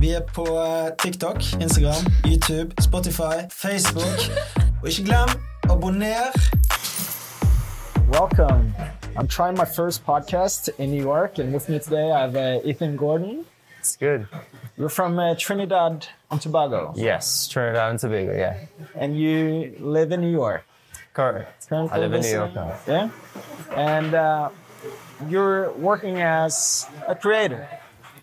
Vi er på eh, TikTok, Instagram, YouTube, Spotify, Facebook. Og ikke glem abonner. Welcome. I'm trying my first podcast in New York, and with me today I have uh, Ethan Gordon. It's good. You're from uh, Trinidad and Tobago, Yes, Trinidad and Tobago, yeah. and you live in New York. Correct. Currently I live in New York now. Yeah, and uh, you're working as a creator.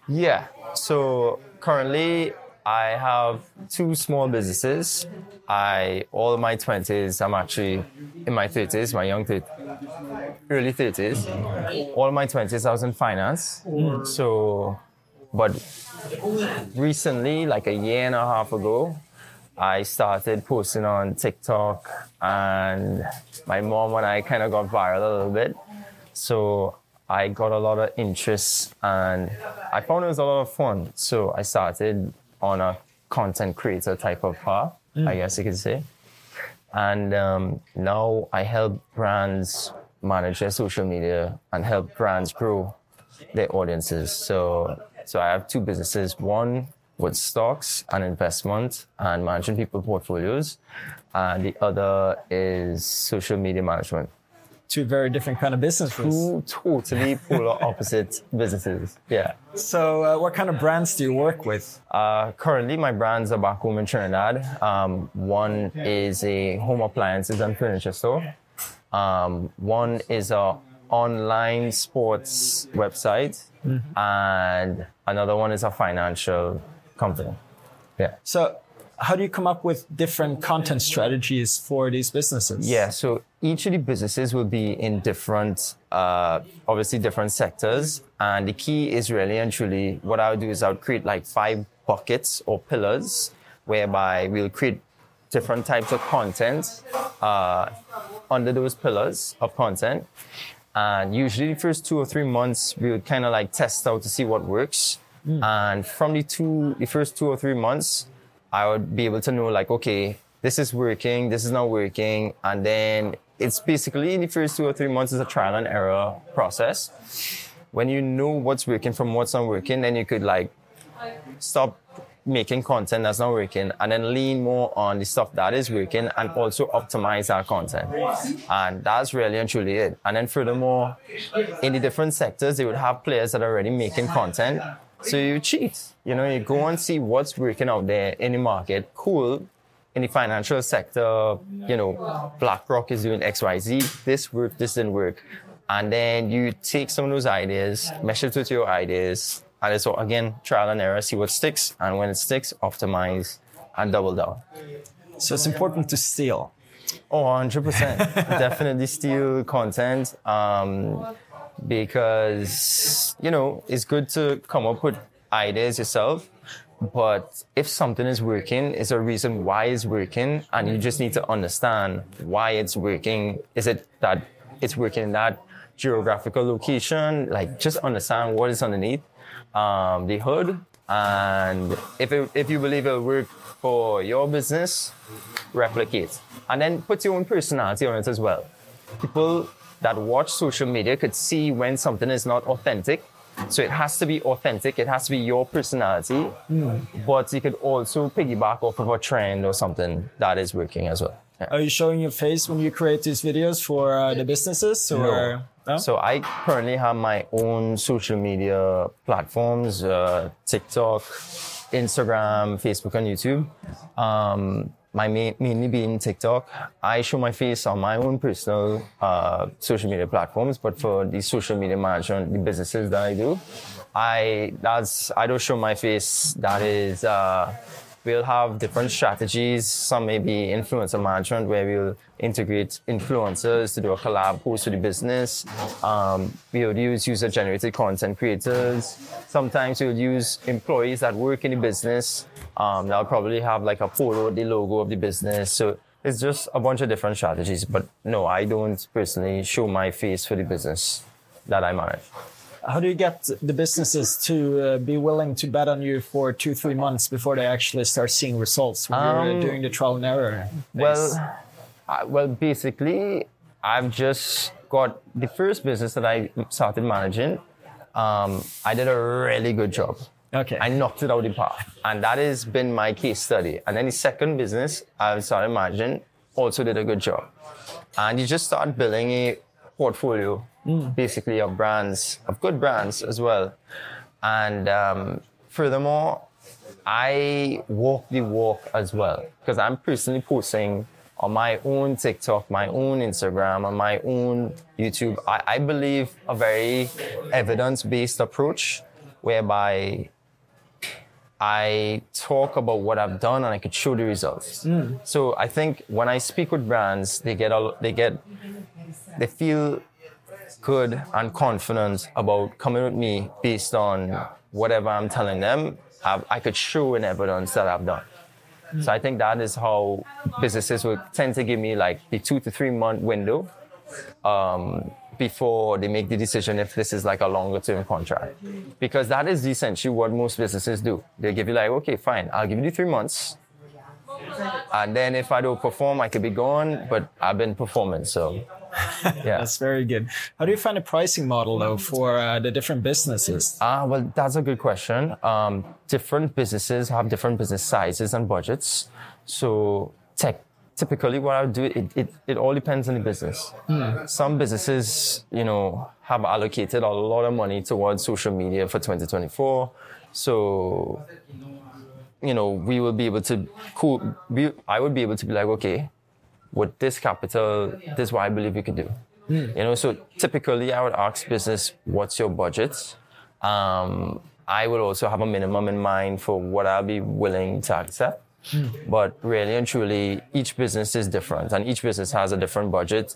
Yeah. So currently I have two small businesses. I all of my twenties, I'm actually in my thirties, my young 30s, early thirties. All my twenties I was in finance. So but recently, like a year and a half ago, I started posting on TikTok and my mom and I kind of got viral a little bit. So I got a lot of interest and I found it was a lot of fun. So I started on a content creator type of path, I guess you could say. And um, now I help brands manage their social media and help brands grow their audiences. So, so I have two businesses. One with stocks and investment and managing people portfolios, and the other is social media management. Two very different kind of businesses. Two totally polar opposite businesses. Yeah. So, uh, what kind of brands do you work with? Uh, currently, my brands are back home in Trinidad. Um, one is a home appliances and furniture store. Um, one is a online sports website, and another one is a financial company. Yeah. So, how do you come up with different content strategies for these businesses? Yeah, so each of the businesses will be in different, uh, obviously different sectors. And the key is really and truly what I would do is I would create like five buckets or pillars whereby we'll create different types of content uh, under those pillars of content. And usually the first two or three months, we would kind of like test out to see what works. And from the two, the first two or three months, I would be able to know like, okay, this is working, this is not working. And then it's basically in the first two or three months is a trial and error process. When you know what's working from what's not working, then you could like stop making content that's not working and then lean more on the stuff that is working and also optimize our content. And that's really and truly it. And then furthermore, in the different sectors, they would have players that are already making content. So you cheat. You know, you go and see what's working out there in the market. Cool. In the financial sector, you know, BlackRock is doing XYZ. This worked, this didn't work. And then you take some of those ideas, mesh it with your ideas, and it's all, again trial and error, see what sticks, and when it sticks, optimize and double down. So, it's important to steal. Oh, 100%. Definitely steal content um, because, you know, it's good to come up with ideas yourself. But if something is working, is a reason why it's working, and you just need to understand why it's working. Is it that it's working in that geographical location? Like, just understand what is underneath um, the hood. And if, it, if you believe it'll work for your business, replicate. And then put your own personality on it as well. People that watch social media could see when something is not authentic. So it has to be authentic, it has to be your personality, but you could also piggyback off of a trend or something that is working as well. Yeah. Are you showing your face when you create these videos for uh, the businesses? Or no? So I currently have my own social media platforms, uh, TikTok, Instagram, Facebook, and YouTube. Um, my main, mainly being TikTok. I show my face on my own personal uh, social media platforms, but for the social media management, the businesses that I do, I that's I don't show my face. That is. Uh, we'll have different strategies. Some may be influencer management where we'll integrate influencers to do a collab post with the business. Um, we'll use user generated content creators. Sometimes we'll use employees that work in the business. Um, they'll probably have like a photo, of the logo of the business. So it's just a bunch of different strategies. But no, I don't personally show my face for the business that I manage. How do you get the businesses to uh, be willing to bet on you for two, three months before they actually start seeing results when you're Um, uh, doing the trial and error? Well, uh, well, basically, I've just got the first business that I started managing. Um, I did a really good job. Okay. I knocked it out of the park. And that has been my case study. And then the second business, I started managing, also did a good job. And you just start building a portfolio, basically, of brands, of good brands as well. And um, furthermore, I walk the walk as well because I'm personally posting on my own TikTok, my own Instagram, on my own YouTube. I, I believe a very evidence based approach whereby I talk about what I've done and I could show the results. So I think when I speak with brands, they get a, they get they feel good and confident about coming with me based on whatever I'm telling them. I, I could show in evidence that I've done. So I think that is how businesses will tend to give me like the two to three month window um, before they make the decision if this is like a longer term contract. Because that is essentially what most businesses do. They give you like, okay, fine, I'll give you three months. And then if I don't perform, I could be gone, but I've been performing. So yeah. That's very good. How do you find a pricing model though for uh, the different businesses? Ah, well, that's a good question. Um, different businesses have different business sizes and budgets. So, tech, typically, what I would do, it, it, it all depends on the business. Some businesses, you know, have allocated a lot of money towards social media for 2024. So, you know, we will be able to, cool, we, I would be able to be like, okay, with this capital, this is what I believe we could do. You know, so typically I would ask business, what's your budget? Um, I would also have a minimum in mind for what I'll be willing to accept. But really and truly, each business is different and each business has a different budget.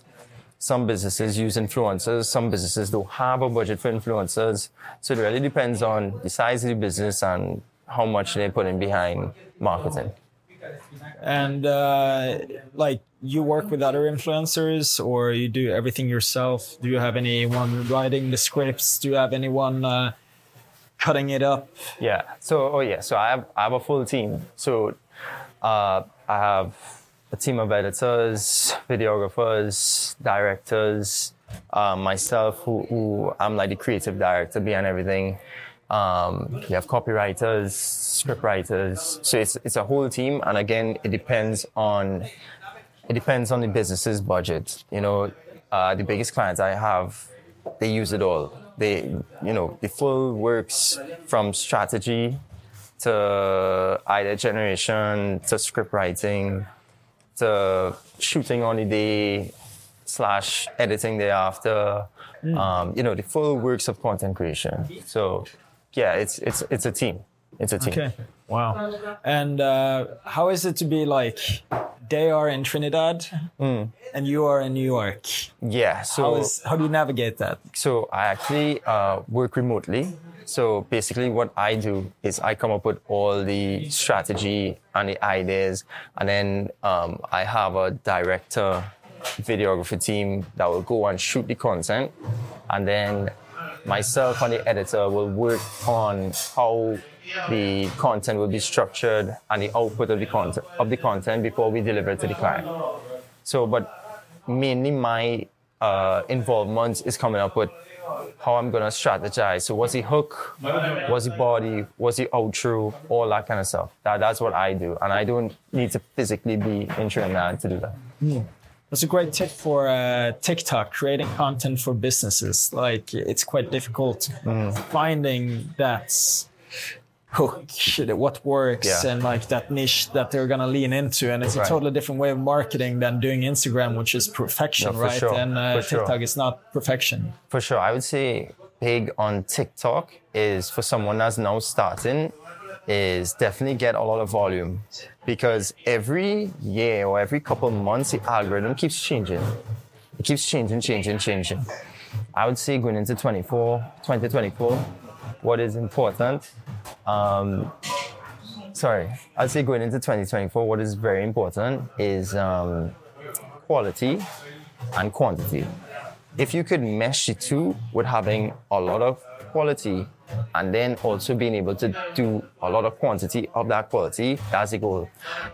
Some businesses use influencers, some businesses don't have a budget for influencers. So it really depends on the size of the business and how much they put in behind marketing. And uh, like you work with other influencers or you do everything yourself? Do you have anyone writing the scripts? Do you have anyone uh, cutting it up? Yeah. So, oh yeah. So I have I have a full team. So uh, I have a team of editors, videographers, directors, um, myself, who, who I'm like the creative director behind everything. Um, you have copywriters, script writers. So it's it's a whole team, and again, it depends on it depends on the business's budget. You know, uh, the biggest clients I have, they use it all. They, you know, the full works from strategy to idea generation to script writing to shooting on the day slash editing thereafter. Um, you know, the full works of content creation. So, yeah, it's it's it's a team. It's a team. Okay. Wow. And uh, how is it to be like they are in Trinidad and you are in New York? Yeah. So How is how do you navigate that? So I actually uh, work remotely. So basically, what I do is I come up with all the strategy and the ideas, and then um, I have a director, videography team that will go and shoot the content, and then myself and the editor will work on how the content will be structured and the output of the content of the content before we deliver it to the client. So, but mainly my uh, involvement is coming up with how I'm gonna strategize. So, what's the hook? What's the body? What's the outro? All that kind of stuff. That, that's what I do, and I don't need to physically be in Trinidad to do that. That's a great tip for uh, TikTok, creating content for businesses. Like it's quite difficult finding that hook, what works, Yeah. and like that niche that they're gonna lean into. And it's a totally different way of marketing than doing Instagram, which is perfection, No, right? sure. And uh, For sure. TikTok is not perfection. For sure, I would say big on TikTok is for someone that's now starting is definitely get a lot of volume because every year or every couple of months the algorithm keeps changing. It keeps changing, changing, changing. I would say going into 24, 2024, what is important, um, sorry, I'd say going into 2024, what is very important is um, quality and quantity. If you could mesh the two with having a lot of quality and then also being able to do a lot of quantity of that quality, that's the goal.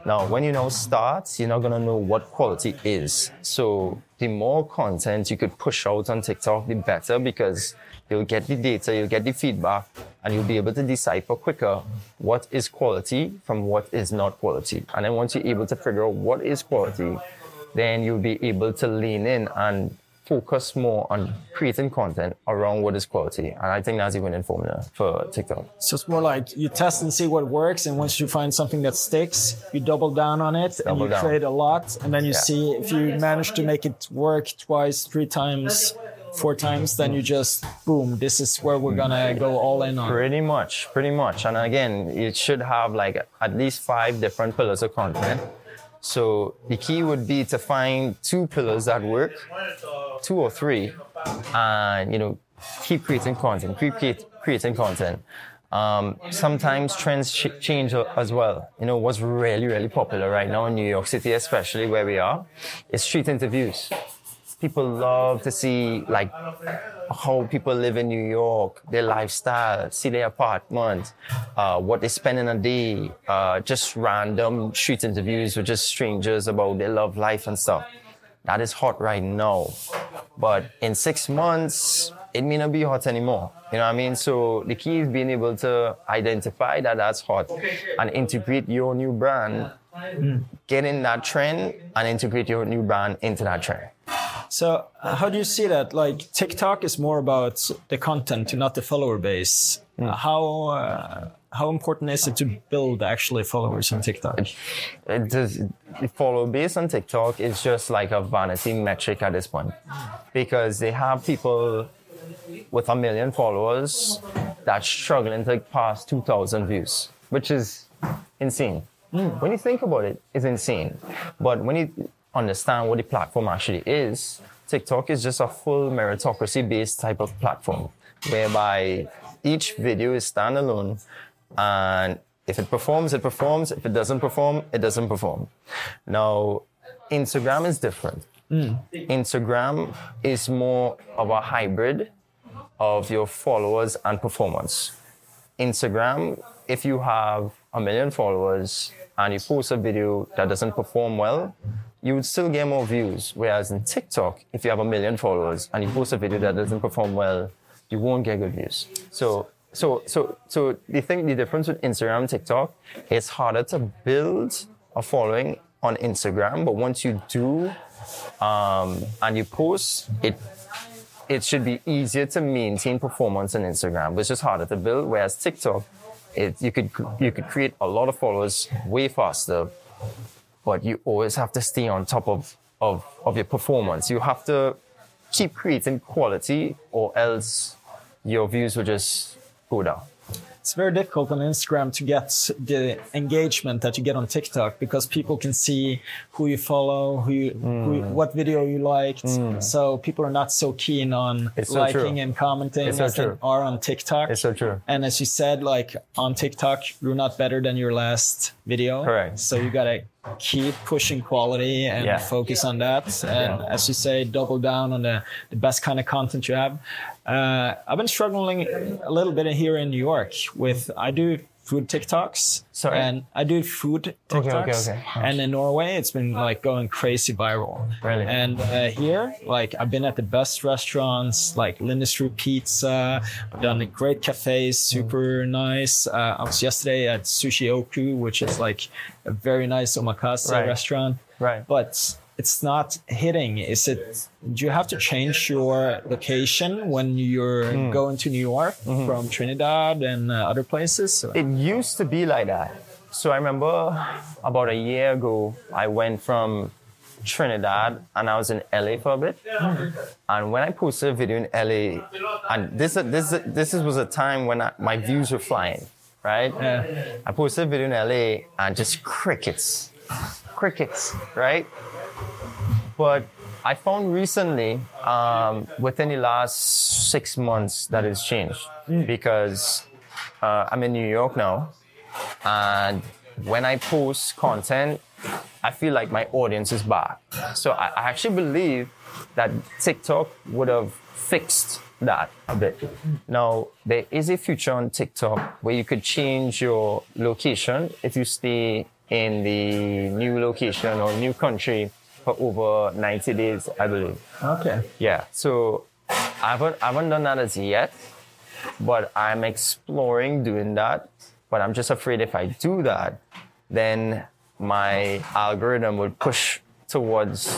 Now, when you now start, you're not gonna know what quality is. So the more content you could push out on TikTok, the better because you'll get the data, you'll get the feedback, and you'll be able to decipher quicker what is quality from what is not quality. And then once you're able to figure out what is quality, then you'll be able to lean in and focus more on creating content around what is quality. And I think that's the winning formula for TikTok. So it's more like you test and see what works, and once you find something that sticks, you double down on it Double and you down. create a lot, and then you Yeah. see if you manage to make it work twice, three times, four times, then you just boom, this is where we're gonna go all in on. Pretty much, pretty much. And again, it should have like at least five different pillars of content. So the key would be to find two pillars that work, two or three, and you know, keep creating content, keep create, creating content. Um, sometimes trends ch- change as well. You know, what's really, really popular right now in New York City, especially where we are, is street interviews people love to see like how people live in New York, their lifestyle, see their apartment, uh, what they spend in a day, uh, just random street interviews with just strangers about their love life and stuff. That is hot right now. But in six months, it may not be hot anymore. You know what I mean? So the key is being able to identify that that's hot and integrate your new brand, get in that trend and integrate your new brand into that trend. So uh, how do you see that? Like TikTok is more about the content, not the follower base. Uh, how uh, how important is it to build actually followers on TikTok? it does the follow base on TikTok is just like a vanity metric at this point because they have people with a million followers that's struggling to pass 2,000 views, which is insane. When you think about it, it's insane. But when you understand what the platform actually is, TikTok is just a full meritocracy based type of platform whereby each video is standalone and if it performs, it performs. If it doesn't perform, it doesn't perform. Now, Instagram is different. Hmm. Instagram is more of a hybrid of your followers and performance. Instagram, if you have a million followers and you post a video that doesn't perform well, you would still get more views. Whereas in TikTok, if you have a million followers and you post a video that doesn't perform well, you won't get good views. So, so, so, so the thing, the difference with Instagram and TikTok, it's harder to build a following on Instagram, but once you do, um, and you post, it it should be easier to maintain performance on Instagram, but it's just harder to build. Whereas TikTok, it, you could you could create a lot of followers way faster, but you always have to stay on top of of, of your performance. You have to keep creating quality, or else your views will just go down. It's very difficult on Instagram to get the engagement that you get on TikTok because people can see who you follow, who, you, who you- mm. what video you liked. Mm. So people are not so keen on so liking true. and commenting It's so as they true. are on TikTok. It's so true. And as you said, like on TikTok, you're not better than your last video. Correct. So you gotta keep pushing quality and Yeah. focus on that. And as you say, double down on the, the best kind of content you have. Uh, I've been struggling a little bit here in New York with I do food TikToks. Sorry? And I do food TikToks. Okay, okay, okay. And in Norway, it's been like going crazy viral. Really? And uh, here, like I've been at the best restaurants, like L'Industrie Pizza. I've done the great cafes, super nice. Uh, I was yesterday at Sushi Oku, which is like a very nice omakase Right. restaurant. Right. But it's not hitting. Is it? Do you have to change your location when you're Hmm. going to New York Mm-hmm. from Trinidad and uh, other places? It used to be like that. So I remember about a year ago, I went from Trinidad and I was in LA for a bit. And when I posted a video in LA, and this this this was a time when I, my views were flying, right? Yeah. I posted a video in LA and just crickets, crickets, right? But I found recently, um, within the last six months, that it's changed because uh, I'm in New York now, and when I post content, I feel like my audience is back. So I, I actually believe that TikTok would have fixed that a bit. Now there is a feature on TikTok where you could change your location if you stay in the new location or new country for over 90 days, I believe. Okay. Yeah. So I haven't, I haven't done that as yet. but I'm exploring doing that. But I'm just afraid if I do that, then my algorithm would push towards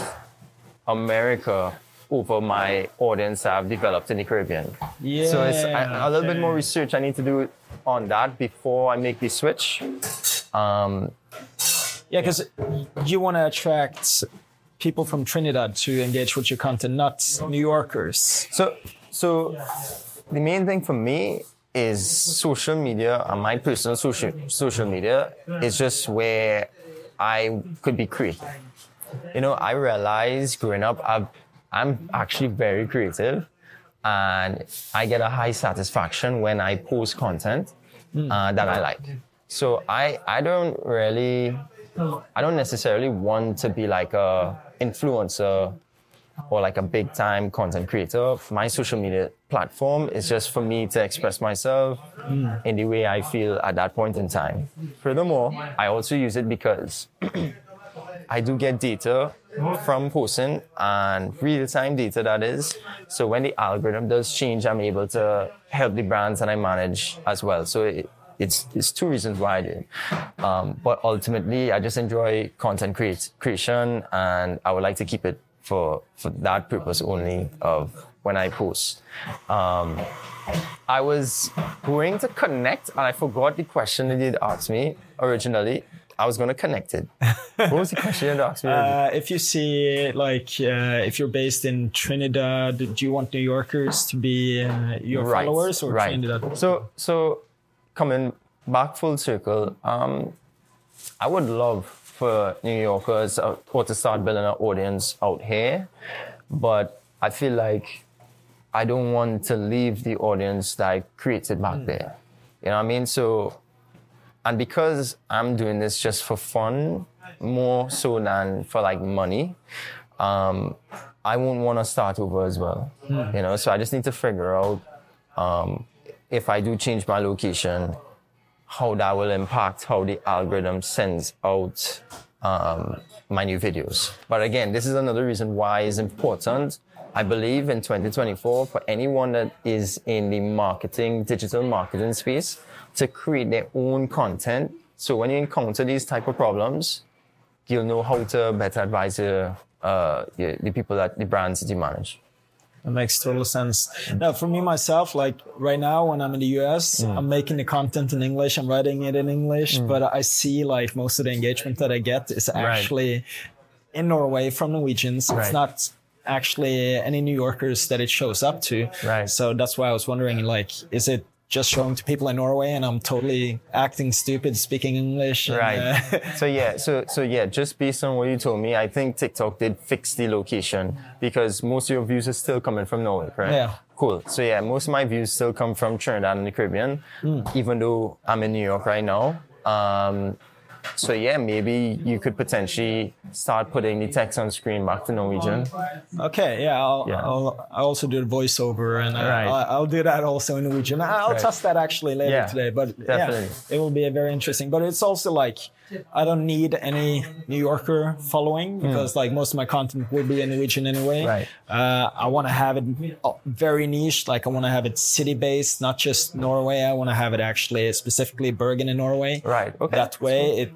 America over my audience I've developed in the Caribbean. Yeah. So it's a, a little bit more research I need to do on that before I make the switch. Um, Yeah, because you want to attract people from Trinidad to engage with your content, not New Yorkers. So, so the main thing for me is social media and my personal social social media is just where I could be creative. You know, I realized growing up, I've, I'm actually very creative, and I get a high satisfaction when I post content uh, that I like. So I I don't really I don't necessarily want to be like a influencer or like a big time content creator. My social media platform is just for me to express myself hmm. in the way I feel at that point in time. Furthermore, I also use it because I do get data from posting and real time data that is. So when the algorithm does change, I'm able to help the brands that I manage as well. So it, it's, it's two reasons why I do it. Um, but ultimately, I just enjoy content create, creation and I would like to keep it for, for that purpose only of when I post. Um, I was going to connect and I forgot the question that you'd asked me originally. I was going to connect it. What was the question you'd asked me? Uh, if you see, like, uh, if you're based in Trinidad, do you want New Yorkers to be uh, your right, followers or right. Trinidad? So, so coming back full circle, um, I would love for New Yorkers uh, or to start building an audience out here, but I feel like I don't want to leave the audience that I created back there. You know what I mean? So, and because I'm doing this just for fun, more so than for like money, um, I won't want to start over as well. You know, so I just need to figure out um, if I do change my location, how that will impact how the algorithm sends out um, my new videos. But again, this is another reason why it's important. I believe in 2024 for anyone that is in the marketing, digital marketing space to create their own content. So when you encounter these type of problems, you'll know how to better advise your, uh, the people that the brands that you manage. That makes total sense. Now, for me myself, like right now when I'm in the US, Mm. I'm making the content in English, I'm writing it in English, but I see like most of the engagement that I get is actually in Norway from Norwegians. It's not actually any New Yorkers that it shows up to. Right. So that's why I was wondering, like, is it just showing to people in Norway and I'm totally acting stupid speaking English? and, Right. uh, so yeah, so so yeah, just based on what you told me, I think TikTok did fix the location because most of your views are still coming from Norway, correct? Yeah. Cool. So yeah, most of my views still come from Trinidad and the Caribbean, even though I'm in New York right now. Um, so yeah, maybe you could potentially start putting the text on screen back to Norwegian. Okay, yeah, I'll, Yeah. I'll I also do the voiceover, and uh, Right. I'll, I'll do that also in Norwegian. I'll Right. test that actually later Yeah, today, but definitely. yeah, it will be a very interesting. But it's also like I don't need any New Yorker following because like most of my content will be in Norwegian anyway. Hmm. Right. Uh, I want to have it very niche. Like I want to have it city based, not just Norway. I want to have it actually specifically Bergen in Norway. Right, okay. That way it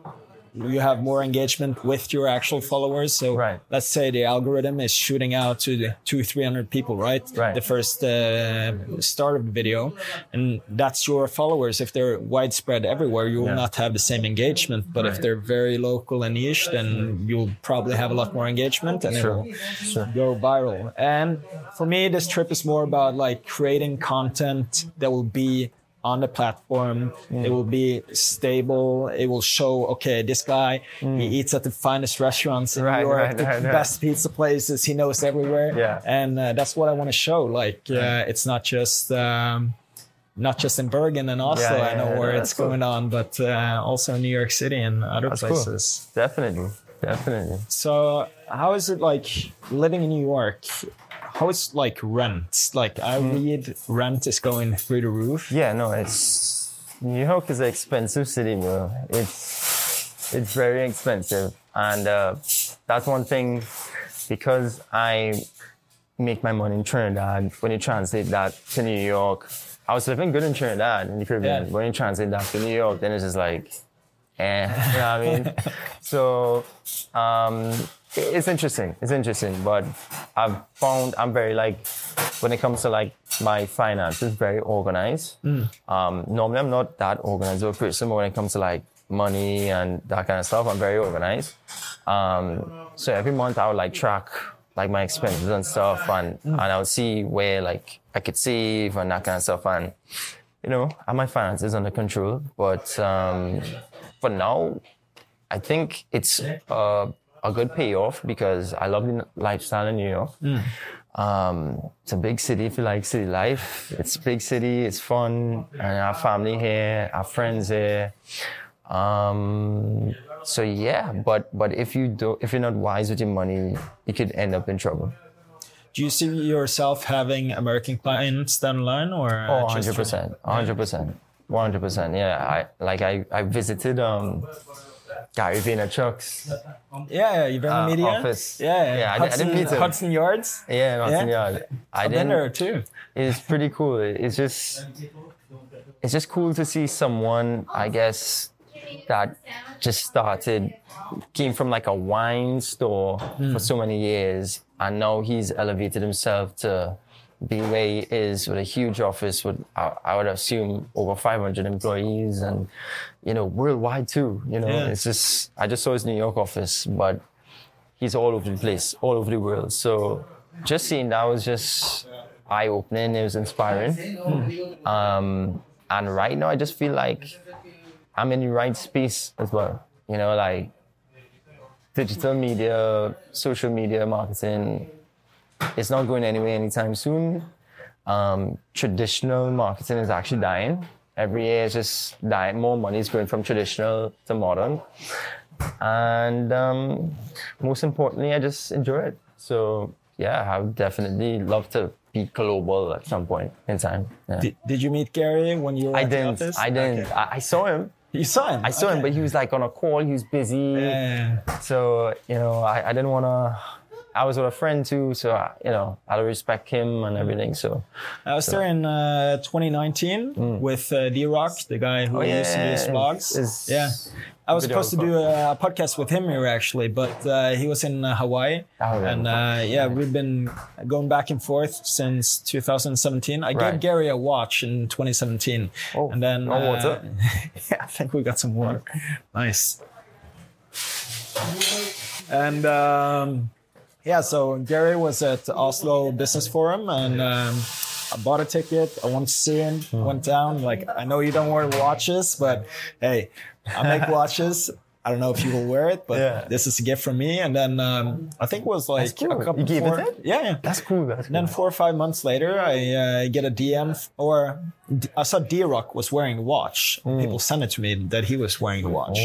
you have more engagement with your actual followers. So Right. let's say the algorithm is shooting out to the two, 300 people, right? Right. The first uh, start of the video. And that's your followers. If they're widespread everywhere, you will Yeah. not have the same engagement. But if they're very local and niche, then you'll probably have a lot more engagement and Sure. it will go viral. And for me, this trip is more about like creating content that will be on the platform. It will be stable. It will show, okay, this guy, he eats at the finest restaurants in Mm. Right, New York, right, the right, best pizza places. He knows everywhere. Yeah. And uh, that's what I want to show. Like, uh, it's not just, um, not just in Bergen and Oslo, Yeah, yeah, I know yeah, where it's cool. going on, but uh, also in New York City and other That's cool. places. Definitely, definitely. So how is it like living in New York? How is like rent? Like I read rent is going through the roof. Yeah, no, it's New York is an expensive city, bro. It's it's very expensive, and uh, that's one thing because I make my money in Trinidad. When you translate that to New York, I was living good in Trinidad in the Caribbean. Yeah. When you translate that to New York, then it's just like, eh, you know what I mean? so um, it's interesting. It's interesting, but I've found I'm very like when it comes to like my finances, very organized. Um, normally, I'm not that organized of a person, but when it comes to like money and that kind of stuff, I'm very organized. Um, so every month I would like track like my expenses and stuff, and and I would see where like I could save and that kind of stuff, and you know, I have my finances under control. But um, for now, I think it's uh, a good payoff because I love the lifestyle in New York. Um, it's a big city if you like city life. It's a big city, it's fun, and have family here, have friends here. Um, so yeah, but but if you do, if you're not wise with your money, you could end up in trouble. Do you see yourself having American clients down the line, or Oh, just- 100 percent, 100 percent, 100 percent. Yeah, I like I I visited um Gary Vaynerchuk's Yeah, you've been in Uh, media. office. Yeah, Yeah, I I Hudson, didn't meet him. Hudson Yards. yeah, Hudson Yeah? Yard. I I've didn't. there too. It's pretty cool. It's just it's just cool to see someone, I guess, that just started came from like a wine store for so many years and now he's elevated himself to he is with a huge office with I, I would assume over 500 employees and you know worldwide too you know Yeah. it's just I just saw his New York office but he's all over the place, all over the world. So just seeing that was just eye opening. It was inspiring. Um, and right now, I just feel like I'm in the right space as well. You know, like digital media, social media marketing. It's not going anywhere anytime soon. Um, traditional marketing is actually dying. Every year it's just dying. More money is going from traditional to modern. And um, most importantly, I just enjoy it. So yeah, I would definitely love to be global at some point in time. Yeah. Did, did you meet Gary when you were I didn't. office? I didn't. Okay. I, I saw him. You saw him. I saw him, but he was like on a call. He was busy. Yeah. So you know, I, I didn't want to. I was with a friend too, so I, you know, I respect him and everything. So I was there in uh, 2019 with uh, D Rock, the guy who Mm. Oh, used to do his yeah. vlogs. His yeah. I was supposed to do a podcast with him here actually, but uh, he was in uh, Hawaii. Oh, yeah. And uh, yeah, we've been going back and forth since 2017. I gave Gary a watch in 2017. Oh, and then no water? yeah, I think we got some water. Nice. And um, yeah, so Gary was at Oslo Business Forum, and um, I bought a ticket. I went to see him. Hmm. Went down. Like I know you don't wear watches, but hey, I make watches. I don't know if you will wear it, but Yeah. this is a gift from me. And then um, I think it was like cool. a couple. You gave it four- it? Yeah, yeah. that's cool. That's And then four or five months later, I uh, get a DM, f- or I saw D Rock was wearing a watch. People sent it to me that he was wearing a watch.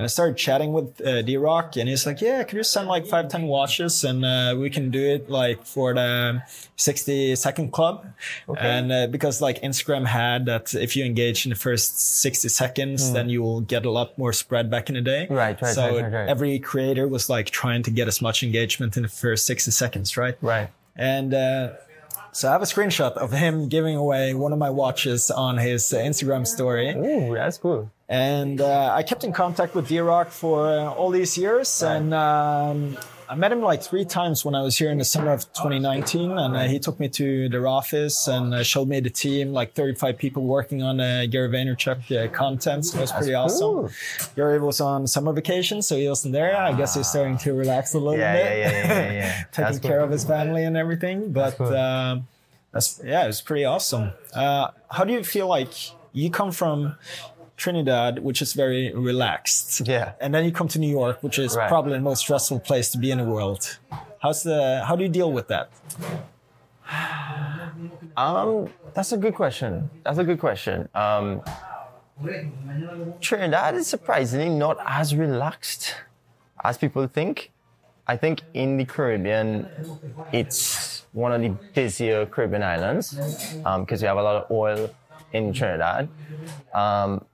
And I started chatting with uh, D Rock, and he's like, "Yeah, can you send like five, ten watches, and uh, we can do it like for the sixty second club." And uh, because like Instagram had that, if you engage in the first sixty seconds, then you will get a lot more spread back in the day. Right, right, So right, right, right. every creator was like trying to get as much engagement in the first sixty seconds, right? right. And uh, so I have a screenshot of him giving away one of my watches on his uh, Instagram story. Ooh, that's cool. And uh, I kept in contact with D-Rock for uh, all these years. And um, I met him like three times when I was here in the summer of 2019. And uh, he took me to their office and uh, showed me the team, like 35 people working on uh, Gary Vaynerchuk uh, content. So it was pretty awesome. cool. Gary was on summer vacation, so he wasn't there. I guess he's starting to relax a little Yeah, bit. yeah, yeah, yeah. Taking That's care cool. of his family and everything. But um, that's yeah, it was pretty awesome. Uh, how do you feel like you come from Trinidad, which is very relaxed, Yeah. and then you come to New York, which is Right. probably the most stressful place to be in the world. How's the how do you deal with that? Um, that's a good question. That's a good question. Um, Trinidad is surprisingly not as relaxed as people think. I think in the Caribbean, it's one of the busier Caribbean islands because we have a lot of oil in Trinidad. Um,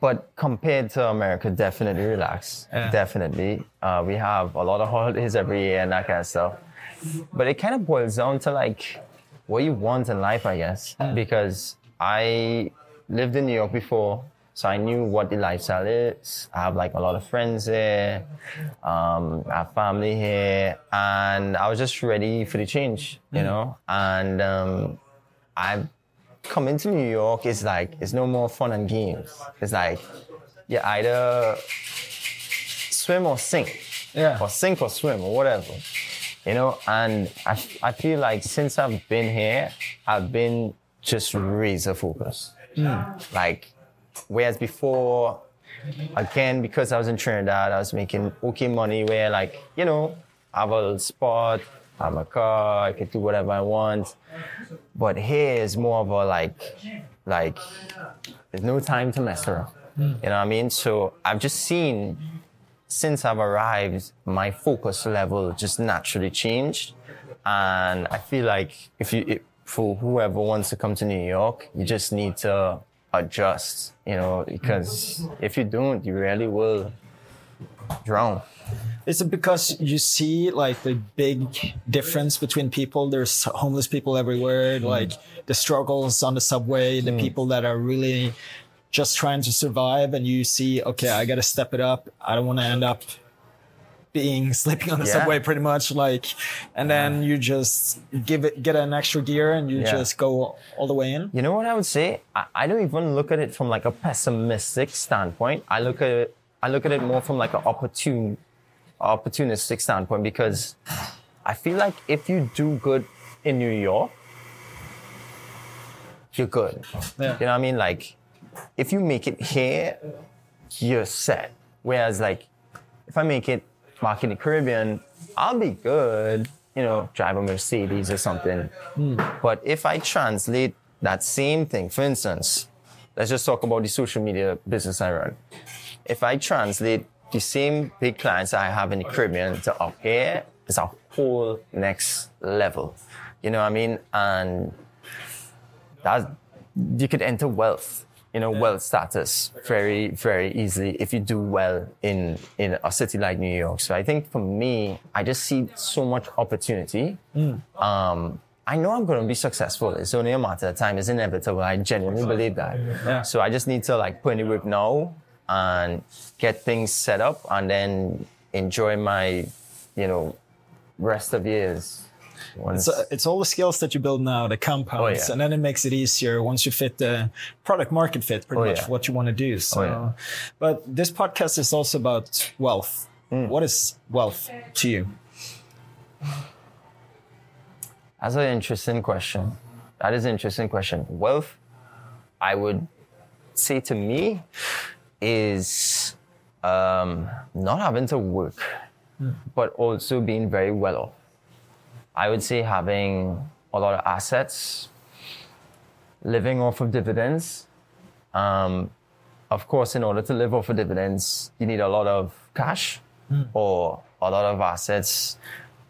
but compared to America, definitely relaxed. Yeah. Definitely. Uh, we have a lot of holidays every year and that kind of stuff. But it kind of boils down to like what you want in life, I guess. Because I lived in New York before, so I knew what the lifestyle is. I have like a lot of friends there, um, I have family here, and I was just ready for the change, you know. And um, I coming to New York is like it's no more fun and games. It's like you either swim or sink, Yeah. or sink or swim or whatever, you know. And I, I feel like since I've been here, I've been just razor focused. Hmm. Like, whereas before, again, because I was in Trinidad, I was making okay money where, like, you know, I have a spot, have a car, I can do whatever I want. But here is more of a like, like, there's no time to mess around. Hmm. You know what I mean? So I've just seen since I've arrived, my focus level just naturally changed. And I feel like if you, if, for whoever wants to come to New York, you just need to adjust, you know, because if you don't, you really will drown. Is it because you see like the big difference between people? There's homeless people everywhere, hmm. like the struggles on the subway, the hmm. people that are really just trying to survive, and you see, okay, I got to step it up. I don't want to end up being sleeping on the Yeah. subway pretty much like and then you just give it get an extra gear and you Yeah. just go all the way in You know what I would say? I, I don't even look at it from like a pessimistic standpoint. I look at it, I look at it more from like an opportune, opportunistic standpoint because I feel like if you do good in New York, you're good. Yeah. You know what I mean? Like, if you make it here, you're set. Whereas, like, if I make it back in the Caribbean, I'll be good, you know, drive a Mercedes or something. Hmm. But if I translate that same thing, for instance, let's just talk about the social media business I run. If I translate the same big clients I have in the Caribbean to up here, it's a whole next level. You know what I mean? And that you could enter wealth, you know, wealth status very, very easily if you do well in in a city like New York. So I think for me, I just see so much opportunity. Um, I know I'm going to be successful. It's only a matter of time. It's inevitable. I genuinely believe that. Yeah. So I just need to like put in the work now and get things set up, and then enjoy my, you know, rest of years. Once, So it's all the skills that you build now, the compounds, Oh, yeah. and then it makes it easier once you fit the product market fit, pretty Oh, much yeah. what you want to do. So, yeah. but this podcast is also about wealth. Mm. What is wealth to you? That's an interesting question. That is an interesting question. Wealth, I would say to me, is um, not having to work, but also being very well off. I would say having a lot of assets, living off of dividends. Um, of course, in order to live off of dividends, you need a lot of cash or a lot of assets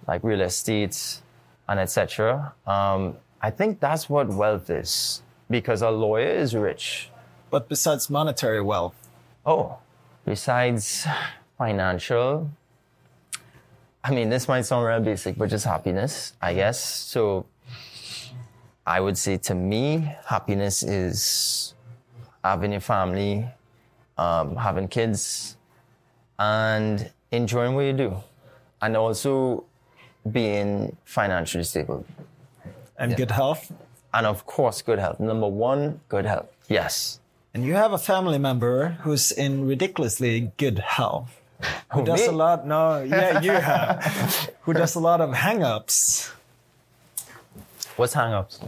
like real estate and etc. Um, I think that's what wealth is because a lawyer is rich. But besides monetary wealth, Oh, besides financial, I mean, this might sound real basic, but just happiness, I guess. So I would say to me, happiness is having a family, um, having kids, and enjoying what you do. And also being financially stable. and good health. And of course, good health. Number one, good health. Yes. And you have a family member who's in ridiculously good health. Who Who, does me? a lot? No, yeah, you have. who does a lot of hang-ups. What's hang ups?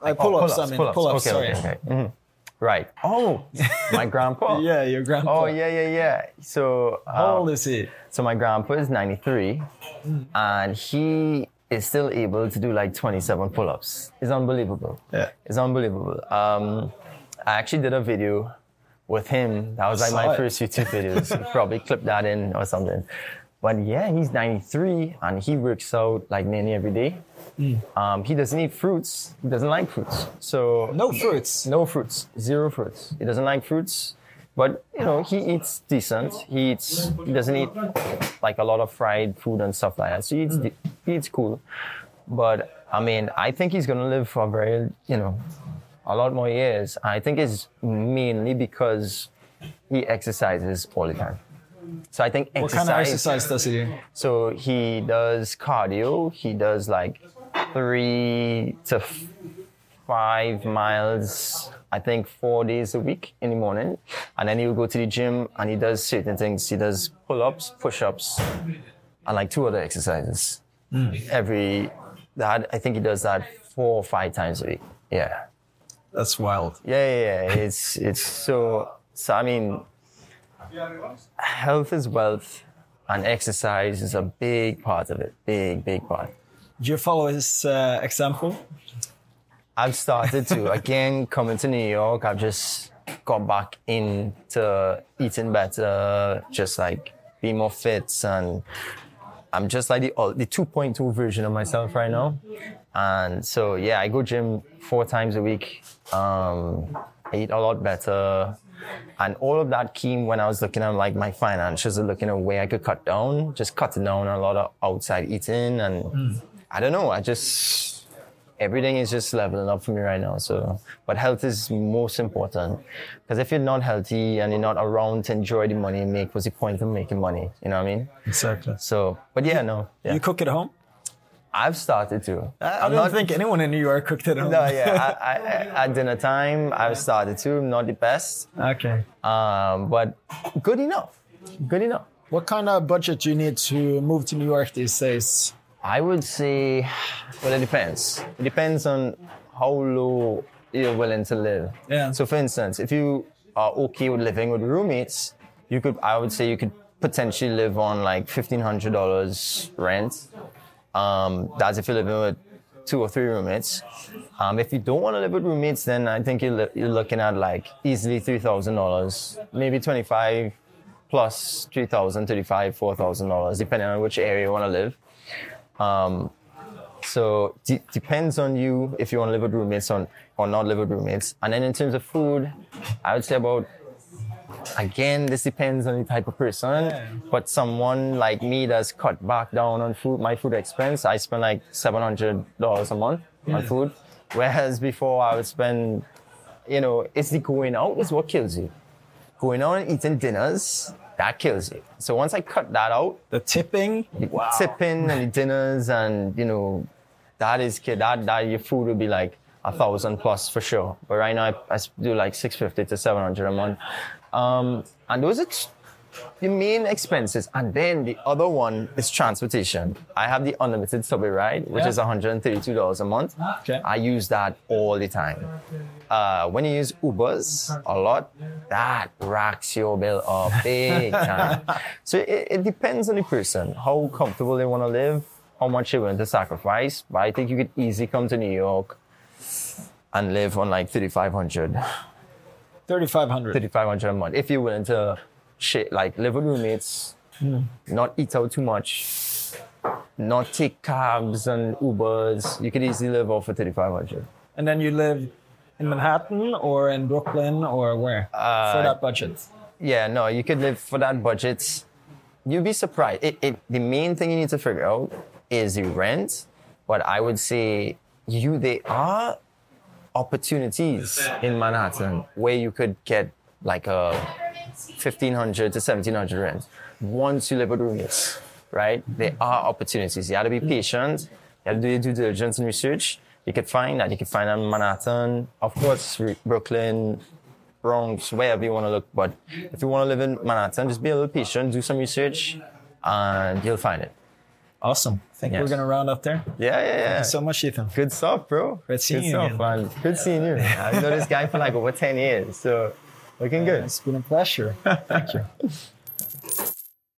Uh, pull-ups, I mean, pull-ups, Okay, sorry. okay, okay. Mhm. Right. Oh, my grandpa. Yeah, your grandpa. Oh, yeah, yeah, yeah. So, How uh, old is he? so my grandpa is 93 and he is still able to do like 27 pull ups. It's unbelievable. Yeah. It's unbelievable. Um, I actually did a video with him. That was like my first YouTube videos. Probably clip that in or something. But yeah, he's 93 and he works out like nearly every day. Hmm. Um, he doesn't eat fruits. He doesn't like fruits. So No fruits. no fruits, zero fruits. He doesn't like fruits, but you know he eats decent. He eats. He doesn't eat like a lot of fried food and stuff like that. So he eats. de- He eats cool, but I mean, I think he's gonna live for a very, you know, a lot more years. I think it's mainly because he exercises all the time. So I think What kind of exercise does he do? So he does cardio. He does like three to five miles, I think four days a week in the morning. And then he'll go to the gym and he does certain things. He does pull ups, push ups, and like two other exercises. Hmm. Every, that, I think he does that four or five times a week. Yeah. That's wild. Yeah, yeah, yeah. It's, it's so, so I mean, health is wealth and exercise is a big part of it. Big, big part. Do you follow his uh, example? I've started to again coming to New York. I've just got back into eating better, just like be more fit, and I'm just like the the 2.2 version of myself right now. And so yeah, I go gym four times a week. Um, I eat a lot better. And all of that came when I was looking at like my finances and looking at where I could cut down, just cutting down a lot of outside eating. And I don't know, I just, everything is just leveling up for me right now. So, but health is most important because if you're not healthy and you're not around to enjoy the money you make, what's the point of making money? You know what I mean? Exactly. So, but yeah, no, yeah. You cook at home? I've started to. I, I don't not- think anyone in New York cooked at home. No, yeah, I, I, at dinner time, I've started to. Not the best, okay. um, but good enough. Good enough. What kind of budget do you need to move to New York these days? I would say, well, it depends. It depends on how low you're willing to live. Yeah. So, for instance, if you are okay with living with roommates, you could, I would say, you could potentially live on like fifteen hundred dollars rent. Um, that's if you're living with two or three roommates. Um, if you don't want to live with roommates, then I think you're, li- you're looking at like easily three thousand dollars, maybe twenty five plus three thousand, thirty five, four thousand dollars, depending on which area you want to live. Um, so de- depends on you if you want to live with roommates or, or not live with roommates. And then in terms of food, I would say about again this depends on the type of person. But someone like me that's cut back down on food, my food expense, I spend like seven hundred dollars a month on food, whereas before I would spend, you know, it's the going out is what kills you. Going out and eating dinners that kills you. So once I cut that out, The tipping? the tipping and the dinners and you know that is kid that that your food would be like a thousand plus for sure but right now I do like 650 to 700 a month um and those are t- the main expenses and then the other one is transportation. I have the unlimited subway ride which Yeah. is 132 dollars a month. Okay. i use that all the time. Uh, when you use ubers a lot that racks your bill up big time. So it, it depends on the person how comfortable they want to live how much they're willing to sacrifice. But i think you could easily come to new york and live on like 3500 3,500. 3500 a month if you're willing to shit like live with roommates hmm. not eat out too much not take cabs and ubers you could easily live off for 3500 And then you live in Manhattan or in Brooklyn or where? Uh, for that budget. yeah no you could live for that budget you'd be surprised it, it, the main thing you need to figure out is the rent but i would say you they are opportunities in manhattan where you could get like a 1500 to 1700 rent. Once you live with roommates right? There are opportunities. You have to be patient. You have to do your due diligence and research. You could find that. You could find that in manhattan. Of course brooklyn Bronx, wherever you want to look. But if you want to live in Manhattan, just be a little patient, do some research, and you'll find it. Awesome. think Yes. we're going to round up there. Yeah, yeah, yeah. So much, Ethan. Good stuff, bro. Great seeing Good you stuff, man. Good seeing you. I've known this guy for like over 10 years, so looking good. It's been a pleasure. Thank you.